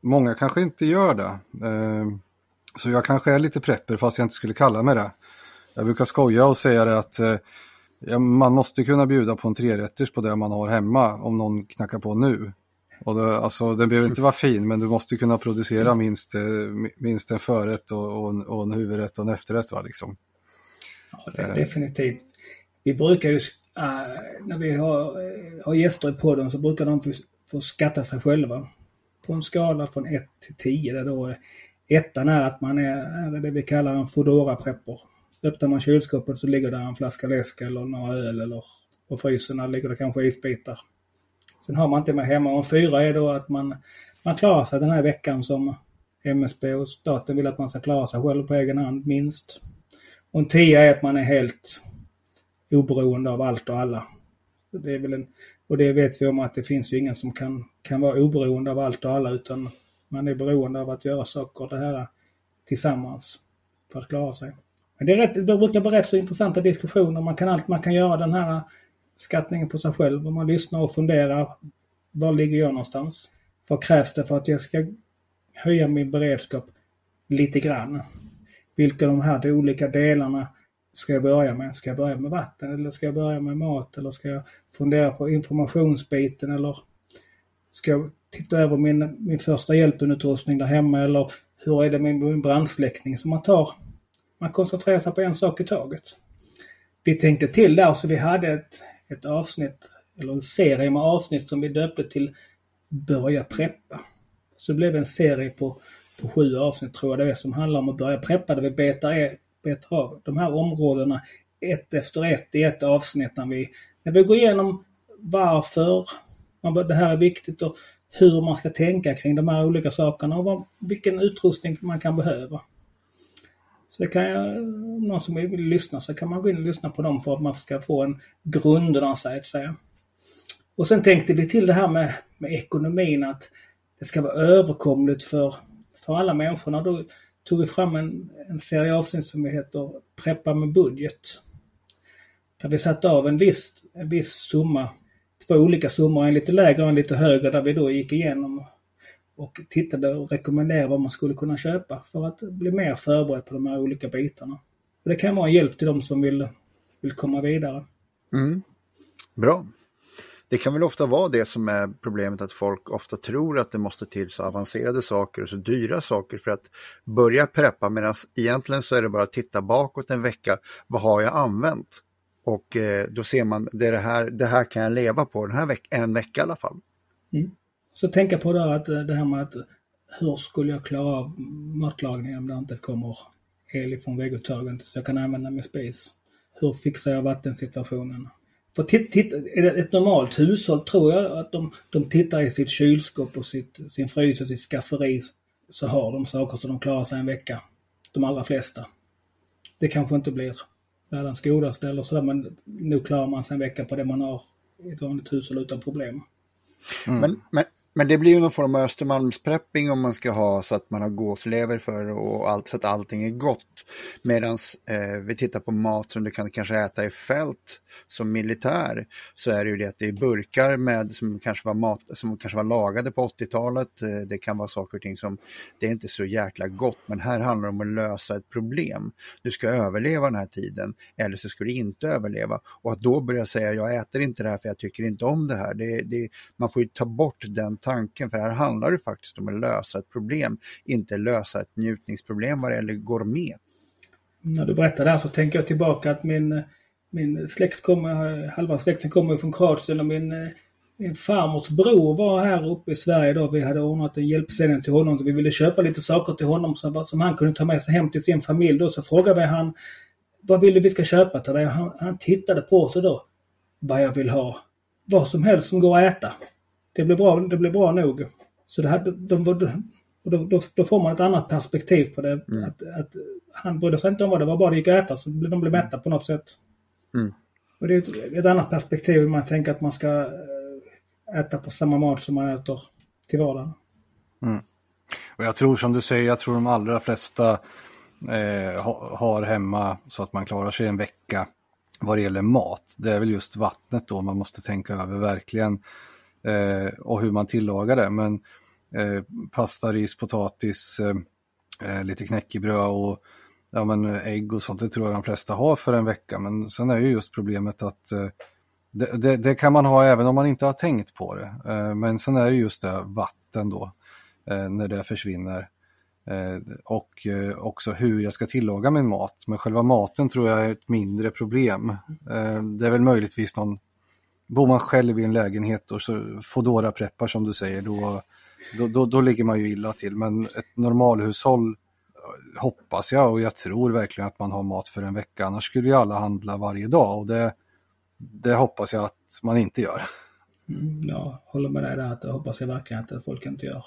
många kanske inte gör det. Eh, så jag kanske är lite prepper fast jag inte skulle kalla mig det. Jag brukar skoja och säga det att eh, man måste kunna bjuda på en trerätters på det man har hemma om någon knackar på nu. Och det, alltså, den behöver inte vara fin men du måste kunna producera minst, eh, minst en förrätt och, och, en, och en huvudrätt och en efterrätt. Va, liksom. Ja, det, definitivt. Vi brukar ju, äh, när vi har, eh, har gäster i podden så brukar de få skatta sig själva. På en skala från 1 till 10 där då ettan är att man är, är det vi kallar en fodora prepper Öppnar man kylskåpet så ligger där en flaska läsk eller några öl eller på frysen ligger det kanske isbitar. Sen har man inte med hemma. Och en fyra är då att man, man klarar sig den här veckan som MSB och staten vill att man ska klara sig själv på egen hand minst. Och en tia är att man är helt oberoende av allt och alla. Det är väl en, och det vet vi om att det finns ju ingen som kan, kan vara oberoende av allt och alla utan man är beroende av att göra saker det här tillsammans för att klara sig. Men det, är rätt, det brukar vara rätt så intressanta diskussioner. Man kan, allt, man kan göra den här skattningen på sig själv och man lyssnar och funderar. Var ligger jag någonstans? Vad krävs det för att jag ska höja min beredskap lite grann? Vilka de här olika delarna ska jag börja med? Ska jag börja med vatten eller ska jag börja med mat eller ska jag fundera på informationsbiten eller ska jag titta över min, min första hjälpenutrustning där hemma eller hur är det med min brandsläckning som man tar man koncentrerar sig på en sak i taget. Vi tänkte till där så vi hade ett, ett avsnitt, eller en serie med avsnitt som vi döpte till Börja preppa. Så det blev en serie på, på sju avsnitt tror jag det är som handlar om att börja preppa där vi betar, är, av de här områdena ett efter ett i ett avsnitt när vi, när vi går igenom varför det här är viktigt och hur man ska tänka kring de här olika sakerna och vad, vilken utrustning man kan behöva. Så det kan jag, om någon som vill lyssna så kan man gå in och lyssna på dem för att man ska få en grund så att säga. Och sen tänkte vi till det här med, med ekonomin att det ska vara överkomligt för, för alla människor. Då tog vi fram en, en serie avsnitt som heter Preppa med budget. Där vi satte av en viss, en viss summa, två olika summor, en lite lägre och en lite högre, där vi då gick igenom och tittade och rekommenderade vad man skulle kunna köpa för att bli mer förberedd på de här olika bitarna. Och det kan vara en hjälp till de som vill, vill komma vidare. Mm. Bra. Det kan väl ofta vara det som är problemet att folk ofta tror att det måste till så avancerade saker och så dyra saker för att börja preppa medan egentligen så är det bara att titta bakåt en vecka. Vad har jag använt? Och eh, då ser man, det, är det, här, det här kan jag leva på den här veck en vecka i alla fall. Mm. Så tänka på det, att eh, det här med att eh, hur skulle jag klara av matlagning om det inte kommer el från vägguttagen så jag kan använda min spis? Hur fixar jag vattensituationen? För titt, titt, ett normalt hushåll tror jag att de, de tittar i sitt kylskåp och sitt, sin frys och sitt skafferi så har de saker så de klarar sig en vecka. De allra flesta. Det kanske inte blir världens godaste eller sådär men nu klarar man sig en vecka på det man har i ett vanligt hushåll utan problem. Mm. Men, men, men det blir ju någon form av Östermalmsprepping om man ska ha så att man har gåslever för och allt, så att allting är gott. Medan eh, vi tittar på mat som du kan kanske äta i fält som militär så är det ju det att det är burkar med som kanske var, mat, som kanske var lagade på 80-talet. Eh, det kan vara saker och ting som det är inte så jäkla gott men här handlar det om att lösa ett problem. Du ska överleva den här tiden eller så ska du inte överleva och att då börja säga jag äter inte det här för jag tycker inte om det här. Det, det, man får ju ta bort den tanken för här handlar det faktiskt om att lösa ett problem, inte lösa ett njutningsproblem vad det gäller gourmet. När du berättar det här så tänker jag tillbaka att min, min släkt kommer, halva släkten kommer från Kroatien och min, min farmors bror var här uppe i Sverige då. Vi hade ordnat en hjälpsändning till honom. Vi ville köpa lite saker till honom som, som han kunde ta med sig hem till sin familj då. Så frågade vi han vad vill du vi ska köpa till dig? Han, han tittade på oss då. Vad jag vill ha. Vad som helst som går att äta det blir bra, det blir bra nog. Så det här, de, de, då, då, då, får man ett annat perspektiv på det. Mm. Att, att han brydde sig inte om vad det var, bara det gick att äta så de blev mätta på något sätt. Mm. Och det är ett, ett annat perspektiv man tänker att man ska eh, äta på samma mat som man äter till vardagen. Mm. Och jag tror som du säger, jag tror de allra flesta eh, har hemma så att man klarar sig en vecka vad det gäller mat. Det är väl just vattnet då man måste tänka över verkligen eh, och hur man tillagar det. Men eh, pasta, ris, potatis, eh, eh, lite knäckebröd och ja, men ägg och sånt, det tror jag de flesta har för en vecka. Men sen är ju just problemet att eh, det, det, det, kan man ha även om man inte har tänkt på det. Eh, men sen är det just det vatten då, eh, när det försvinner. Eh, och också hur jag ska tillaga min mat. Men själva maten tror jag är ett mindre problem. det är väl möjligtvis någon Bor man själv i en lägenhet och så fodora preppar som du säger, då, då, då, då ligger man ju illa till. Men ett normalhushåll eh, hoppas jag och jag tror verkligen att man har mat för en vecka. Annars skulle ju alla handla varje dag och det, det hoppas jag att man inte gör. Mm, ja, håller med dig där att det hoppas jag verkligen att folk inte gör.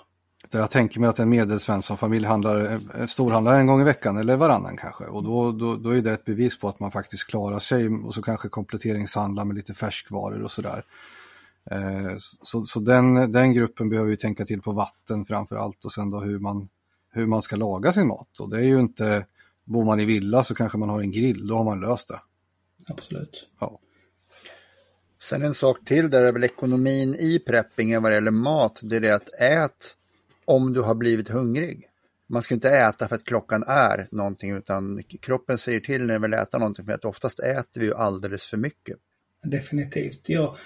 Jag tänker mig att en medelsvenssonfamilj handlar, storhandlar en gång i veckan eller varannan kanske. Och då, då, då är det ett bevis på att man faktiskt klarar sig och så kanske kompletteringshandlar med lite färskvaror och sådär. Eh, så så den, den gruppen behöver vi tänka till på vatten framför allt och sen då hur man, hur man ska laga sin mat. Och det är ju inte, bor man i villa så kanske man har en grill, då har man löst det. Absolut. Ja. Sen en sak till där är väl ekonomin i preppingen vad det gäller mat, det är det att ät om du har blivit hungrig. Man ska inte äta för att klockan är någonting utan kroppen säger till när den vill äta någonting för att oftast äter vi ju alldeles för mycket. Definitivt. Jag,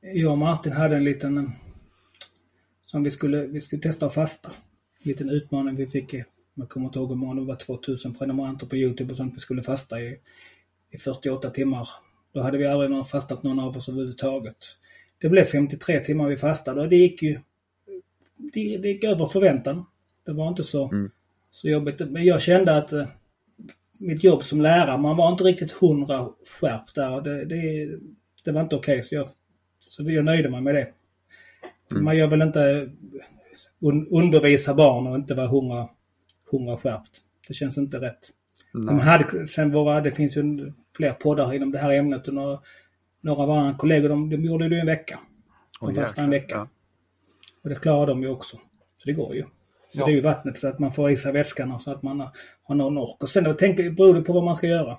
jag och Martin hade en liten eh, som vi skulle, vi skulle testa att fasta. En liten utmaning vi fick, jag kommer inte ihåg hur många, det var 2000 prenumeranter på Youtube och sånt. Vi skulle fasta i, i 48 timmar. Då hade vi aldrig någon fastat någon av oss överhuvudtaget. Det blev 53 timmar vi fastade och det gick ju det, det gick över förväntan. Det var inte så, mm. så jobbigt. Men jag kände att eh, mitt jobb som lärare, man var inte riktigt hundra skärpt där. Det, det, det var inte okej. Okay, så, jag, så jag nöjde mig med det. Mm. Man gör väl inte un, undervisa barn och inte vara hundra, hundra skärpt. Det känns inte rätt. De hade, sen våra, det finns ju fler poddar inom det här ämnet och några, några av våra kollegor de, de gjorde det i en vecka. De oh, fastnade en vecka. Ja. Och det klarar de ju också. Så det går ju. Ja. Det är ju vattnet så att man får i sig vätskan så att man har någon ork. Och sen då tänker, beror det på vad man ska göra.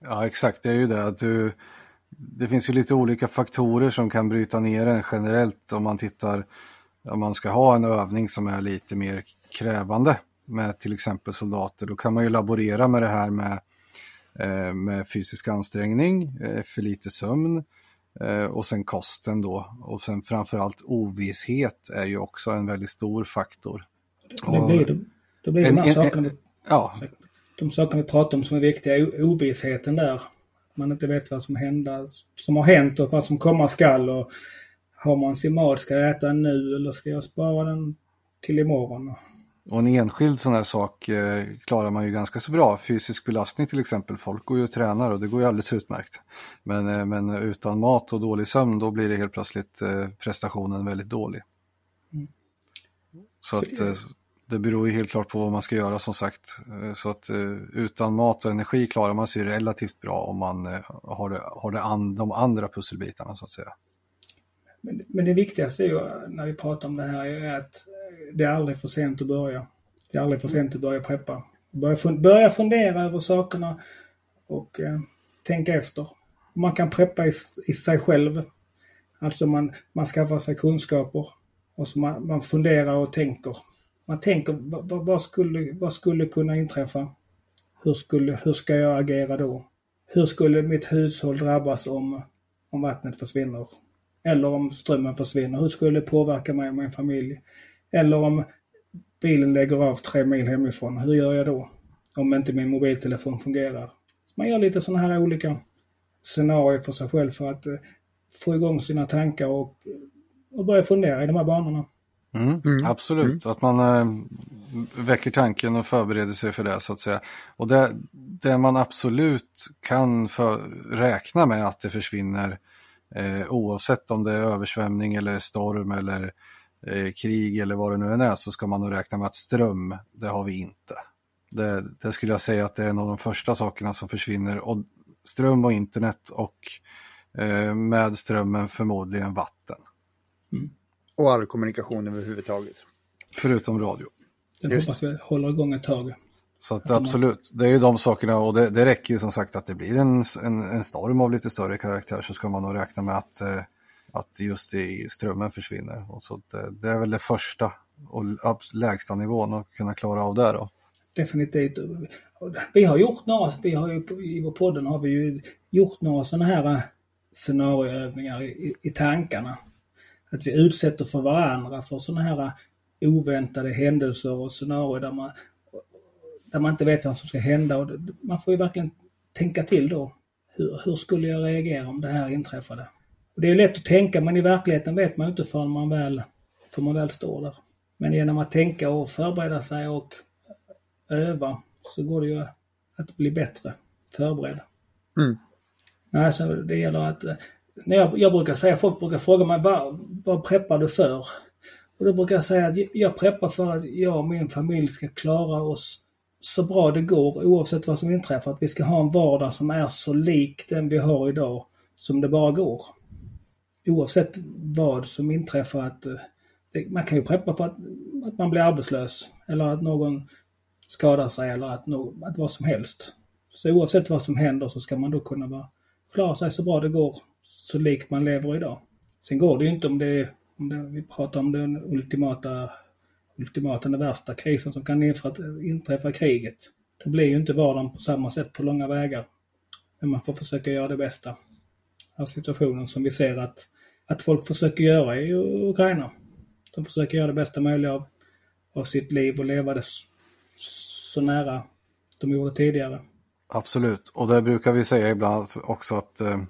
Ja exakt, det är ju det att du det finns ju lite olika faktorer som kan bryta ner en generellt om man tittar om man ska ha en övning som är lite mer krävande med till exempel soldater. Då kan man ju laborera med det här med, eh, med fysisk ansträngning, eh, för lite sömn, och sen kosten då. Och sen framförallt ovisshet är ju också en väldigt stor faktor. Det blir, det, då blir det de här sakerna, vi, ja. de sakerna vi pratar om som är viktiga, ovissheten där. Man inte vet vad som, händer, som har hänt och vad som komma skall. Och har man sin mat, ska jag äta den nu eller ska jag spara den till imorgon? Och en enskild sån här sak eh, klarar man ju ganska så bra. Fysisk belastning till exempel, folk går ju och tränar och det går ju alldeles utmärkt. Men, eh, men utan mat och dålig sömn då blir det helt plötsligt eh, prestationen väldigt dålig. Mm. Så, att eh, det beror ju helt klart på vad man ska göra som sagt. Så att utan mat och energi klarar man sig relativt bra om man har, det, har det an, de andra pusselbitarna så att säga. Men, men det viktigaste är ju när vi pratar om det här är att det är aldrig för sent att börja. Det är aldrig för sent att börja preppa. Börja, fun börja fundera över sakerna och eh, tänka efter. Man kan preppa i, i sig själv. Alltså man, man skaffar sig kunskaper och så man, man funderar och tänker. Man tänker vad, vad, skulle, vad skulle kunna inträffa? Hur, skulle, hur ska jag agera då? Hur skulle mitt hushåll drabbas om, om vattnet försvinner? Eller om strömmen försvinner. Hur skulle det påverka mig och min familj? Eller om bilen lägger av tre mil hemifrån. Hur gör jag då? Om inte min mobiltelefon fungerar. Man gör lite sådana här olika scenarier för sig själv för att eh, få igång sina tankar och, och börja fundera i de här banorna. Mm, mm. Absolut, mm. att man äh, väcker tanken och förbereder sig för det så att säga. Och det, det man absolut kan för, räkna med att det försvinner Eh, oavsett om det är översvämning eller storm eller eh, krig eller vad det nu än är så ska man nog räkna med att ström, det har vi inte. Det, det, skulle jag säga att det är en av de första sakerna som försvinner. Och ström och internet och eh, med strömmen förmodligen vatten. Mm. Och all kommunikation överhuvudtaget. Förutom radio. Den hoppas vi håller igång ett tag. Så att absolut, det är ju de sakerna och det, det räcker ju som sagt att det blir en, en, en, storm av lite större karaktär så ska man nog räkna med att, eh, att just i strömmen försvinner. Och så det, det, är väl det första och lägsta nivån att kunna klara av det då. Definitivt. Vi har gjort några, vi har ju, i vår podden har vi ju gjort några sådana här eh, scenarioövningar i, i tankarna. Att vi utsätter för varandra för sådana här eh, oväntade händelser och scenarier där man där man inte vet vad som ska hända. Och man får ju verkligen tänka till då. Hur, hur skulle jag reagera om det här inträffade? Och det är lätt att tänka men i verkligheten vet man inte förrän man väl, förrän man väl står där. Men genom att tänka och förbereda sig och öva så går det ju att bli bättre förberedd. Mm. Nej, så det gäller att... När jag, jag brukar säga, folk brukar fråga mig vad, vad preppar du för? Och då brukar jag säga att jag preppar för att jag och min familj ska klara oss så bra det går oavsett vad som inträffar. Att vi ska ha en vardag som är så lik den vi har idag som det bara går. Oavsett vad som inträffar att eh, det, man kan ju preppa för att, att, man blir arbetslös eller att någon skadar sig eller att, no, att vad som helst. Så oavsett vad som händer så ska man då kunna vara, klara sig så bra det går så likt man lever idag. Sen går det ju inte om det, om det vi pratar om den ultimata ultimata, den värsta krisen som kan inträffa i kriget. Då blir ju inte vardagen på samma sätt på långa vägar. Men man får försöka göra det bästa av situationen som vi ser att, att folk försöker göra i Ukraina. De försöker göra det bästa möjliga av, av sitt liv och leva det så nära de gjorde tidigare. Absolut, och det brukar vi säga ibland också att eh,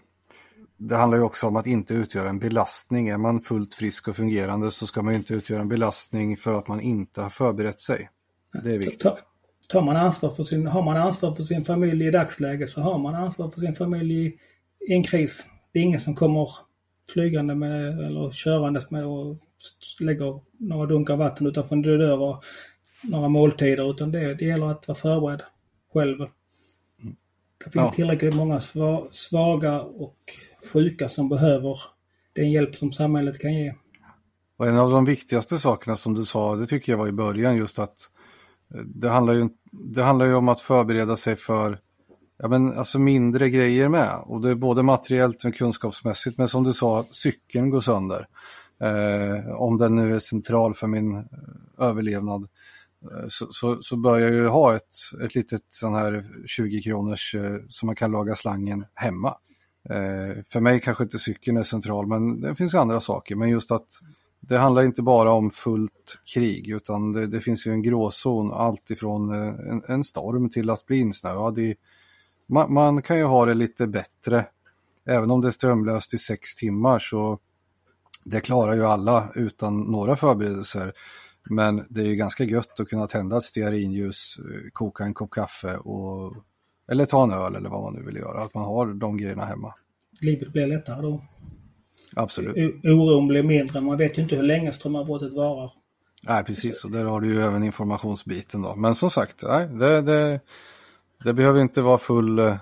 det handlar ju också om att inte utgöra en belastning. Är man fullt frisk och fungerande så ska man inte utgöra en belastning för att man inte har förberett sig. Det är viktigt. Tar man ansvar för sin, har man ansvar för sin familj i dagsläget så har man ansvar för sin familj i, i en kris. Det är ingen som kommer flygande med eller körandes med och lägger några dunkar vatten utanför en dörr och några måltider utan det, det gäller att vara förberedd själv. Mm. Det finns ja. tillräckligt många svaga och sjuka som behöver den hjälp som samhället kan ge. Och en av de viktigaste sakerna som du sa, det tycker jag var i början just att eh, det handlar ju, det handlar ju om att förbereda sig för ja, men alltså mindre grejer med. Och det är både materiellt och kunskapsmässigt. Men som du sa, cykeln går sönder. Eh, om den nu är central för min eh, överlevnad. Eh, så, så, så, bör jag ju ha ett, ett litet sån här 20 kronors eh, som man kan laga slangen hemma. Eh, för mig kanske inte cykeln är central, men det finns andra saker. Men just att det handlar inte bara om fullt krig, utan det, det finns ju en gråzon, allt ifrån eh, en, en, storm till att bli insnöad. I, man, man, kan ju ha det lite bättre, även om det är strömlöst i sex timmar så det klarar ju alla utan några förberedelser. Men det är ju ganska gött att kunna tända ett stearinljus, eh, koka en kopp kaffe och eller ta en öl eller vad man nu vill göra. Att man har de grejerna hemma. Livet blir lättare då. Absolut. Oron blir mindre. Man vet ju inte hur länge strömavbrottet varar. Nej, precis. Och där har du ju även informationsbiten då. Men som sagt, nej, det, det, det behöver inte vara full eh,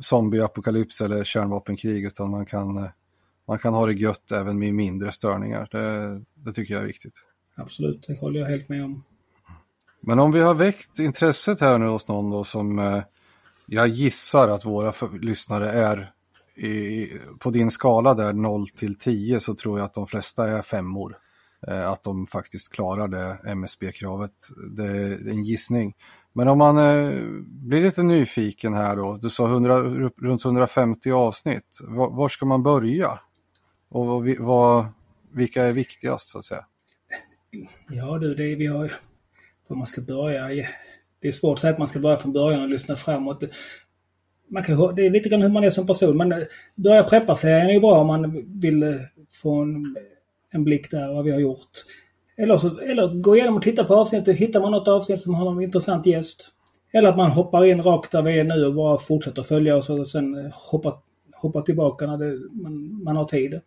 zombieapokalyps eller kärnvapenkrig utan man kan, eh, man kan ha det gött även med mindre störningar. Det, det tycker jag är viktigt. Absolut, det håller jag helt med om. Men om vi har väckt intresset här nu hos någon då som eh, jag gissar att våra lyssnare är i, på din skala där 0 till 10 så tror jag att de flesta är femmor. Eh, att de faktiskt klarar det MSB-kravet. Det är en gissning. Men om man eh, blir lite nyfiken här då. Du sa 100, runt 150 avsnitt. Var, var ska man börja? Och vad, vad, vilka är viktigast så att säga? Ja du, det är, vi har om man ska börja. Det är svårt att säga att man ska börja från början och lyssna framåt. Man kan, det är lite grann hur man är som person. Men eh, börja preppa-serien är ju bra om man vill eh, få en, en blick där vad vi har gjort. Eller, så, eller gå igenom och titta på avsnittet. Hittar man något avsnitt som har en intressant gäst. Eller att man hoppar in rakt där vi är nu och bara fortsätter följa oss och sen eh, hoppar, hoppar tillbaka när det, man, man har tid.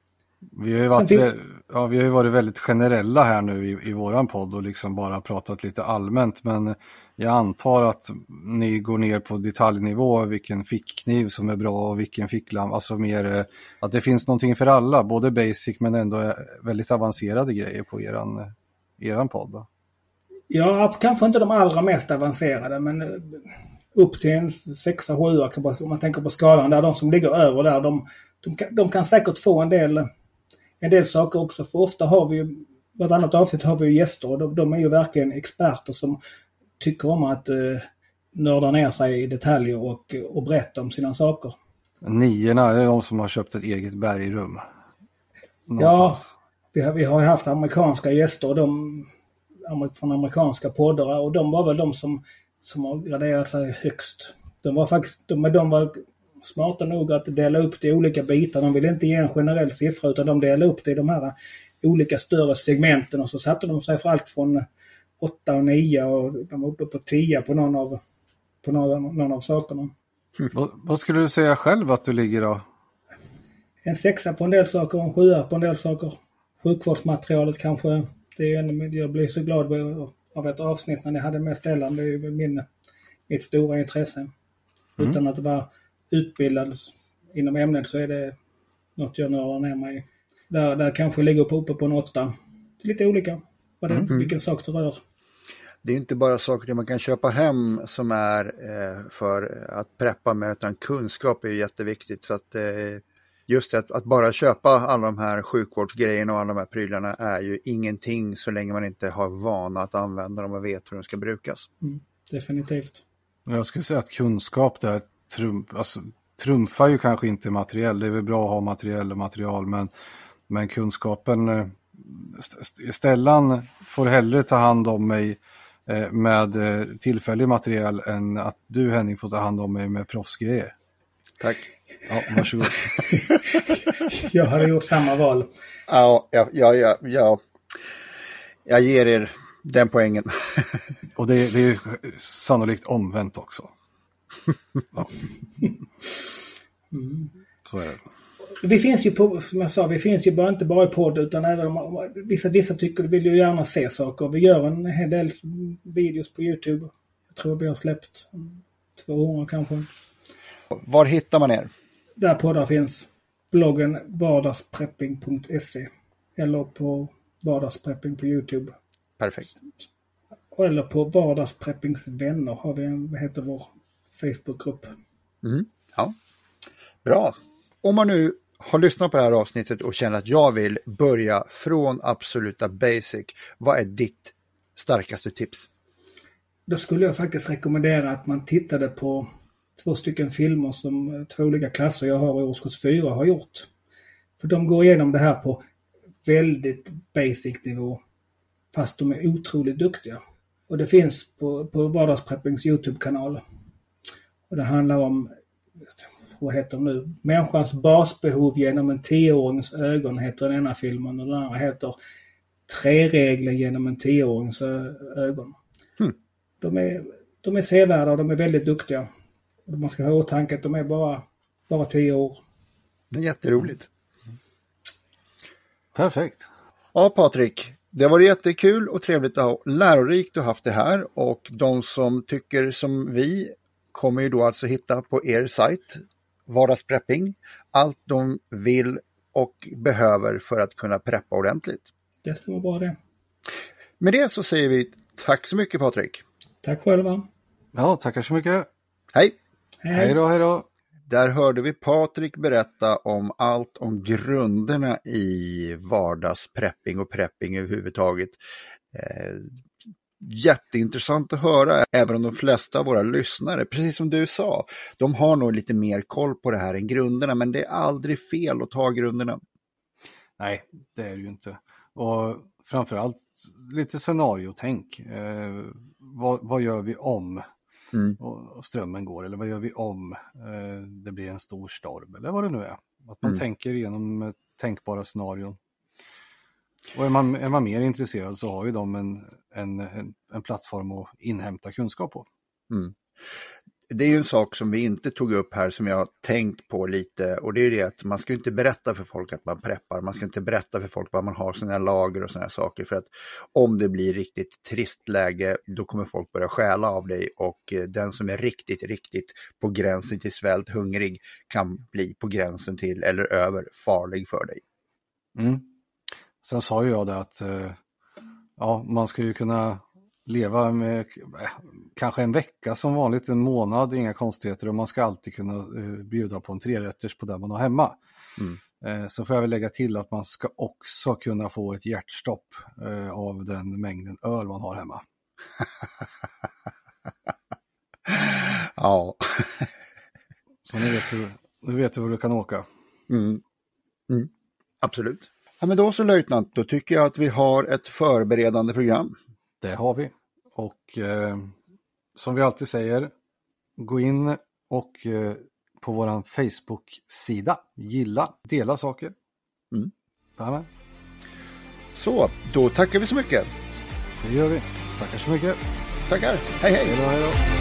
Vi har, ju varit, ja, vi har varit väldigt generella här nu i, i våran podd och liksom bara pratat lite allmänt men jag antar att ni går ner på detaljnivå vilken fickkniv som är bra och vilken ficklampa, alltså mer eh, att det finns någonting för alla, både basic men ändå eh, väldigt avancerade grejer på eran, eh, eran podd. Ja, kanske inte de allra mest avancerade men upp till en sexa, sjua om man tänker på skalan där, de som ligger över där, de, de, kan, de kan säkert få en del en del saker också. För ofta har vi ju, vartannat avsnitt har vi ju gäster och de, de är ju verkligen experter som tycker om att eh, nörda ner sig i detaljer och, och berätta om sina saker. Niorna är de som har köpt ett eget bergrum. Någonstans. Ja, vi har, vi har haft amerikanska gäster de, från amerikanska poddar och de var väl de som, som har graderat sig högst. De var faktiskt, de, de var smarta nog att dela upp det i olika bitar. De ville inte ge en generell siffra utan de delade upp det i de här olika större segmenten och så satte de sig för allt från 8 och 9 och de var uppe på 10 på någon av, på någon, någon av sakerna. Mm. Vad, vad, skulle du säga själv att du ligger då? En sexa på en del saker och en sjua på en del saker. Sjukvårdsmaterialet kanske. Det är en, jag blir så glad av ett avsnitt när ni hade med Stellan. Det är min, mitt stora intresse. Mm. Utan att vara utbildad inom ämnet så är det något jag nördar ner mig Där, där kanske ligger på uppe på en åtta. Lite olika vad det, mm. vilken sak det rör. Det är inte bara saker man kan köpa hem som är eh, för att preppa med utan kunskap är jätteviktigt. Så att, eh, just det, att, att, bara köpa alla de här sjukvårdsgrejerna och alla de här prylarna är ju ingenting så länge man inte har vana att använda dem och vet hur de ska brukas. Mm, definitivt. Jag skulle säga att kunskap där trumf, alltså, trumfar ju kanske inte materiell. Det är väl bra att ha materiell och material men, men kunskapen eh, Stellan får hellre ta hand om mig med eh, tillfällig material än att du Henning får ta hand om mig med proffsgrejer. Tack. Ja, varsågod. jag hade gjort samma val. Ja, ja, ja, ja, jag ger er den poängen. Och det, det är sannolikt omvänt också. Ja. Mm. Så är det. Vi finns ju på, som jag sa, vi finns ju bara inte bara i podd utan även om vissa, vissa tycker vill ju gärna se saker. Vi gör en hel del videos på Youtube. Jag tror vi har släppt 200 kanske. Var hittar man er? Där poddar finns. Bloggen vardagsprepping.se eller på vardagsprepping på Youtube. Perfekt. Eller på vardagspreppings vänner har vi en, heter vår Facebookgrupp. Mm. Ja, Bra. Om man nu har lyssnat på det här avsnittet och känner att jag vill börja från absoluta basic, vad är ditt starkaste tips? Då skulle jag faktiskt rekommendera att man tittade på två stycken filmer som eh, två olika klasser jag har i årskurs 4 har gjort. För de går igenom det här på väldigt basic nivå. Fast de är otroligt duktiga. Och det finns på, på Vardagspreppings Youtube-kanal. Och det handlar om, vad heter det nu, Människans basbehov genom en tioårings ögon heter den ena filmen och den andra heter Tre-regeln genom en tioårings ögon. Hmm. De, är, de är sevärda och de är väldigt duktiga. Och man ska ha i åtanke att de är bara, bara tio år. Det är jätteroligt. Perfekt. Ja, Patrik. Det var jättekul och trevligt att ha lärorikt att haft det här och de som tycker som vi kommer ju då alltså hitta på er sajt Vardagsprepping allt de vill och behöver för att kunna preppa ordentligt. Det stämmer bra det. Med det så säger vi tack så mycket Patrik. Tack själva. Ja, tackar så mycket. Hej! Hej, Hej då, hej då. Där hörde vi Patrik berätta om allt om grunderna i vardagsprepping och prepping överhuvudtaget. Jätteintressant att höra, även om de flesta av våra lyssnare, precis som du sa, de har nog lite mer koll på det här än grunderna, men det är aldrig fel att ta grunderna. Nej, det är det ju inte. Och framförallt lite scenariotänk. Eh, vad, vad gör vi om Mm. och strömmen går? Eller vad gör vi om eh, det blir en stor storm? Eller vad det nu är. Att man Mm. tänker igenom eh, tänkbara scenarion. Och är man, är man mer intresserad så har ju de en, en, en, en plattform att inhämta kunskap på. Mm. Det är ju en sak som vi inte tog upp här som jag har tänkt på lite och det är det att man ska inte berätta för folk att man preppar. Man ska inte berätta för folk vad man har sina lager och sådana saker för att om det blir riktigt trist läge då kommer folk börja stjäla av dig och eh, den som är riktigt, riktigt på gränsen till svält hungrig kan bli på gränsen till eller över farlig för dig. Mm. Sen sa ju jag det att eh, ja, man ska ju kunna leva med eh, kanske en vecka som vanligt, en månad, inga konstigheter och man ska alltid kunna eh, bjuda på en trerätters på det man har hemma. Mm. Så får jag väl lägga till att man ska också kunna få ett hjärtstopp av den mängden öl man har hemma. Ja. Så nu vet du, nu vet du hur du kan åka. Mm. Mm. Absolut. Ja, men då så löjtnant, då tycker jag att vi har ett förberedande program. Det har vi. Och eh, som vi alltid säger, gå in och eh, på våran Facebook-sida, gilla, dela saker. Mm. Så, då tackar vi så mycket. det gör vi. Tackar så mycket. Tackar. Hej hej. Hej då, hej då.